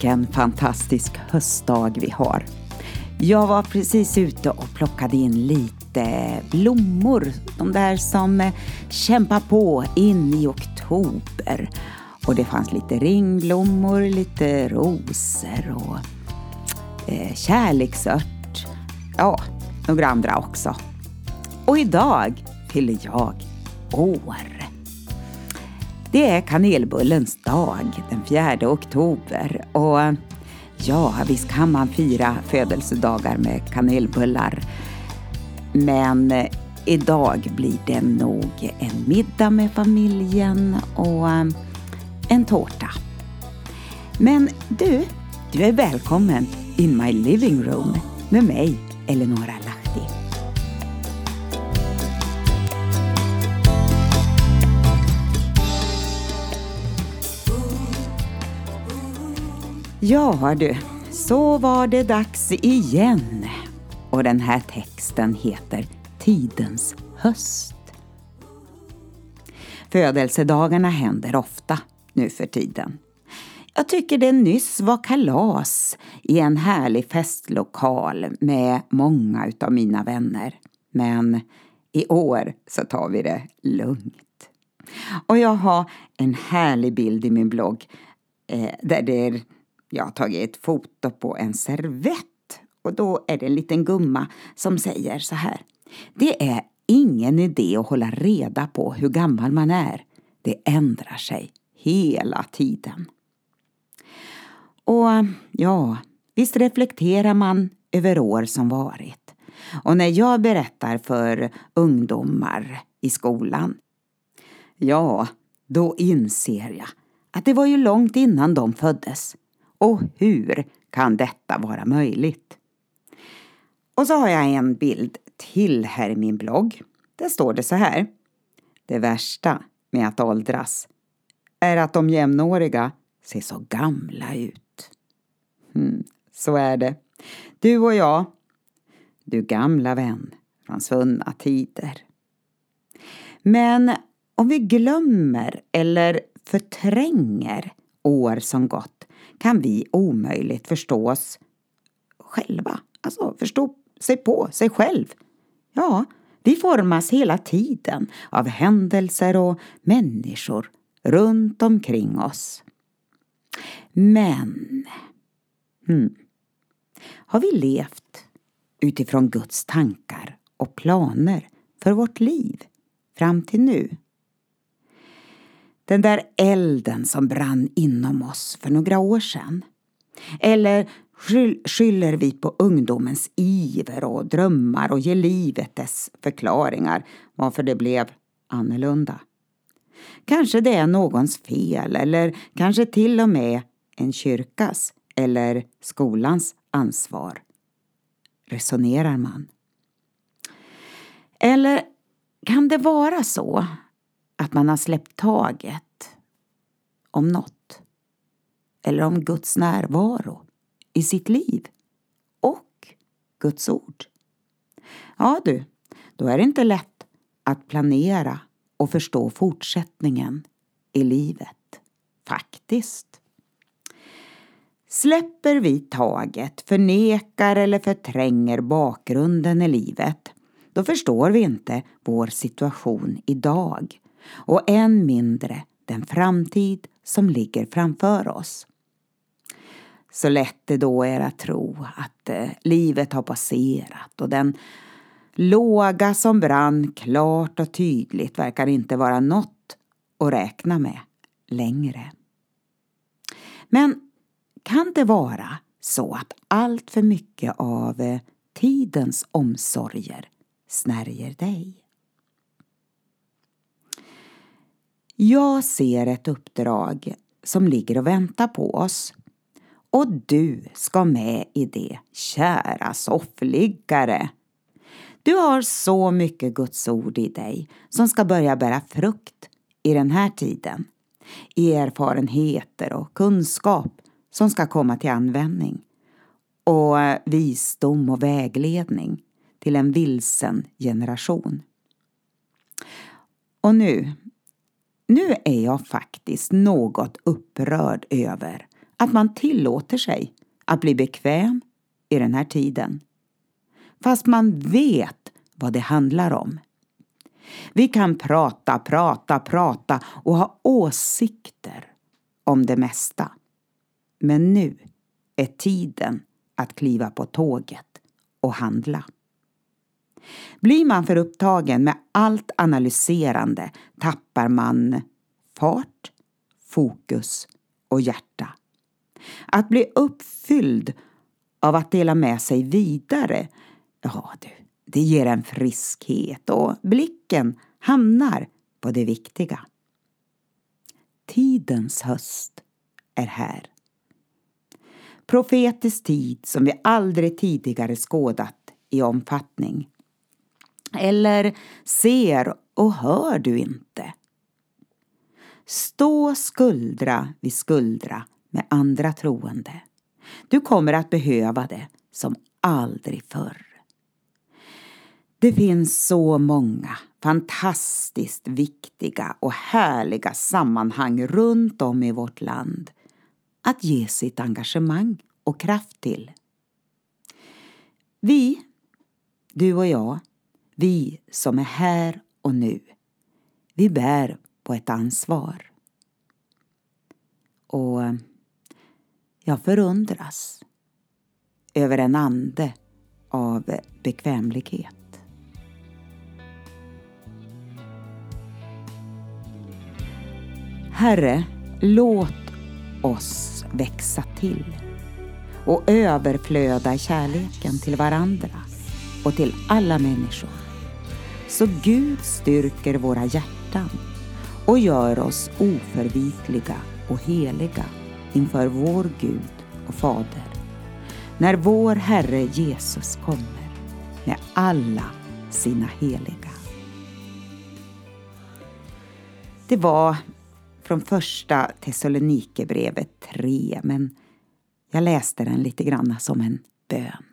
Vilken fantastisk höstdag vi har. Jag var precis ute och plockade in lite blommor. De där som eh, kämpar på in i oktober. Och det fanns lite ringblommor, lite rosor och eh, kärleksört. Ja, några andra också. Och idag fyller jag år. Det är kanelbullens dag den 4 oktober och ja, visst kan man fira födelsedagar med kanelbullar. Men eh, idag blir det nog en middag med familjen och eh, en tårta. Men du, du är välkommen in my living room med mig, Eleonora Lantz. Ja du, så var det dags igen. Och den här texten heter Tidens höst. Födelsedagarna händer ofta nu för tiden. Jag tycker det nyss var kalas i en härlig festlokal med många utav mina vänner. Men i år så tar vi det lugnt. Och jag har en härlig bild i min blogg eh, där det är jag har tagit ett foto på en servett och då är det en liten gumma som säger så här. Det är ingen idé att hålla reda på hur gammal man är. Det ändrar sig hela tiden. Och ja, visst reflekterar man över år som varit. Och när jag berättar för ungdomar i skolan, ja, då inser jag att det var ju långt innan de föddes. Och hur kan detta vara möjligt? Och så har jag en bild till här i min blogg. Där står det så här. Det värsta med att åldras är att de jämnåriga ser så gamla ut. Mm, så är det. Du och jag, du gamla vän från svunna tider. Men om vi glömmer eller förtränger år som gått kan vi omöjligt förstå oss själva. Alltså förstå sig på sig själv. Ja, vi formas hela tiden av händelser och människor runt omkring oss. Men, hmm, har vi levt utifrån Guds tankar och planer för vårt liv fram till nu? Den där elden som brann inom oss för några år sedan. Eller skyller vi på ungdomens iver och drömmar och ger livet dess förklaringar varför det blev annorlunda. Kanske det är någons fel eller kanske till och med en kyrkas eller skolans ansvar. Resonerar man. Eller kan det vara så att man har släppt taget om något eller om Guds närvaro i sitt liv och Guds ord. Ja du, då är det inte lätt att planera och förstå fortsättningen i livet. Faktiskt. Släpper vi taget, förnekar eller förtränger bakgrunden i livet, då förstår vi inte vår situation idag och än mindre den framtid som ligger framför oss. Så lätt det då är att tro att eh, livet har passerat och den låga som brann klart och tydligt verkar inte vara något att räkna med längre. Men kan det vara så att allt för mycket av eh, tidens omsorger snärjer dig? Jag ser ett uppdrag som ligger och väntar på oss. Och du ska med i det, kära soffliggare. Du har så mycket Guds ord i dig som ska börja bära frukt i den här tiden. i Erfarenheter och kunskap som ska komma till användning. Och visdom och vägledning till en vilsen generation. Och nu nu är jag faktiskt något upprörd över att man tillåter sig att bli bekväm i den här tiden. Fast man vet vad det handlar om. Vi kan prata, prata, prata och ha åsikter om det mesta. Men nu är tiden att kliva på tåget och handla. Blir man för upptagen med allt analyserande tappar man fart, fokus och hjärta. Att bli uppfylld av att dela med sig vidare, ja du, det ger en friskhet och blicken hamnar på det viktiga. Tidens höst är här. Profetisk tid som vi aldrig tidigare skådat i omfattning. Eller ser och hör du inte? Stå skuldra vid skuldra med andra troende. Du kommer att behöva det som aldrig förr. Det finns så många fantastiskt viktiga och härliga sammanhang runt om i vårt land att ge sitt engagemang och kraft till. Vi, du och jag, vi som är här och nu, vi bär på ett ansvar. Och eh, jag förundras över en ande av bekvämlighet. Herre, låt oss växa till och överflöda kärleken till varandra och till alla människor. Så Gud styrker våra hjärtan och gör oss oförvitliga och heliga inför vår Gud och Fader när vår Herre Jesus kommer med alla sina heliga. Det var från första Thessalonikerbrevet 3 men jag läste den lite grann som en bön.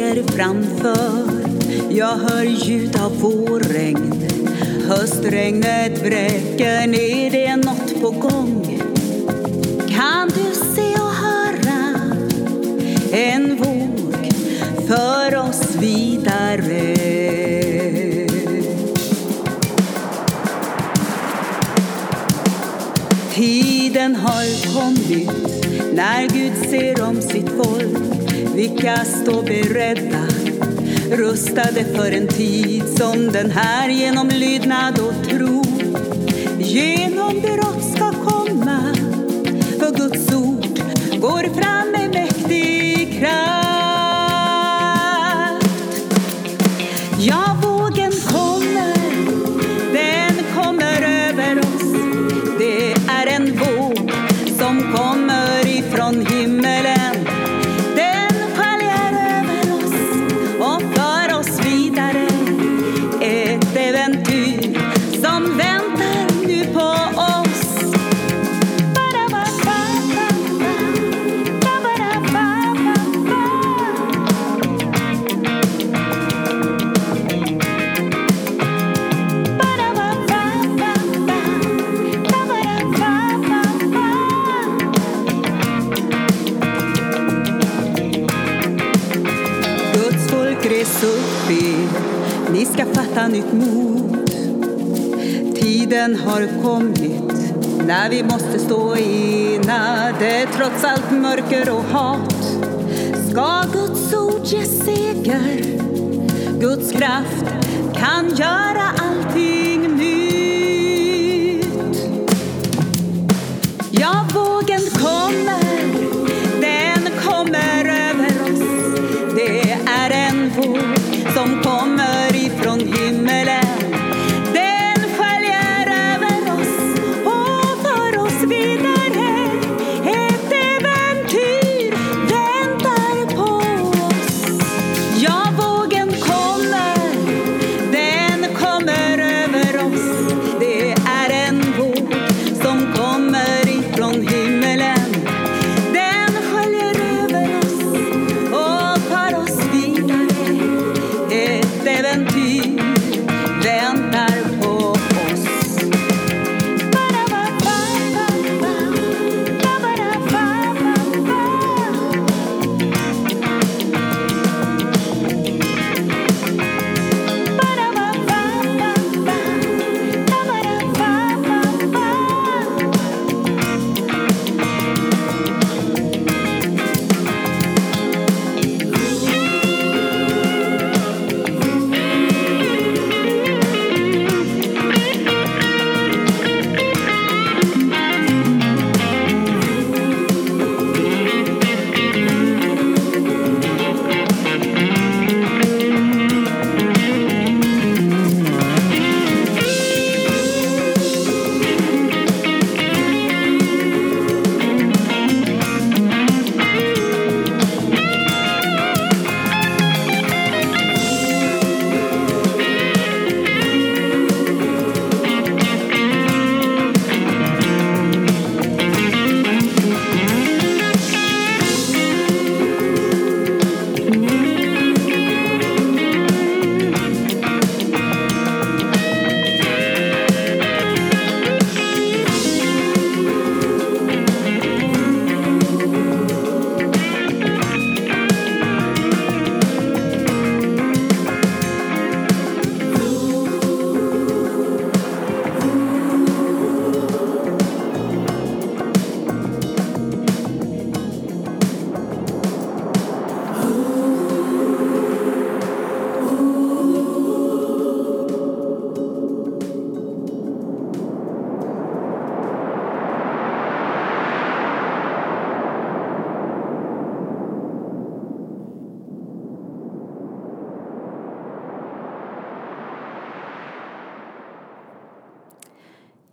Ligger framför. Jag hör ljud av vårregn. Höstregnet vräker ner, det är nåt på gång. Kan du se och höra en våg för oss vidare? Tiden har kommit när Gud ser om sitt folk olika stå beredda rustade för en tid som den här genom lydnad och tro genom brott ska komma för Guds ord går fram med mäktig kraft. Ja, vågen kommer, den kommer över oss. Det är en våg som kommer ifrån himmelen nytt mod. Tiden har kommit när vi måste stå enade trots allt mörker och hat. Ska Guds ord ge seger? Guds kraft kan göra allting nytt. Ja, vågen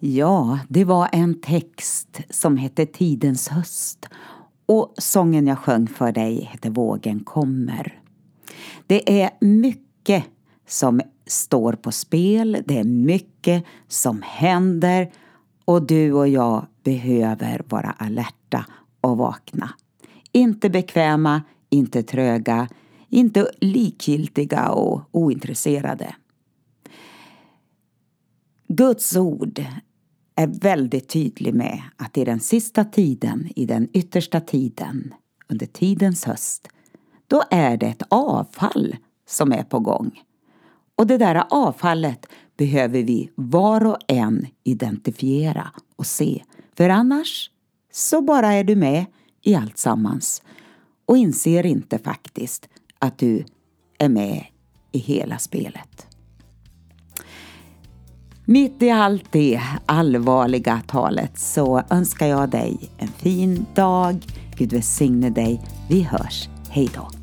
Ja, det var en text som hette Tidens höst och sången jag sjöng för dig hette Vågen kommer. Det är mycket som står på spel, det är mycket som händer och du och jag behöver vara alerta och vakna. Inte bekväma, inte tröga, inte likgiltiga och ointresserade. Guds ord är väldigt tydlig med att i den sista tiden, i den yttersta tiden, under tidens höst, då är det ett avfall som är på gång. Och det där avfallet behöver vi var och en identifiera och se. För annars så bara är du med i allt sammans och inser inte faktiskt att du är med i hela spelet. Mitt i allt det allvarliga talet så önskar jag dig en fin dag. Gud välsigne dig. Vi hörs. Hej då.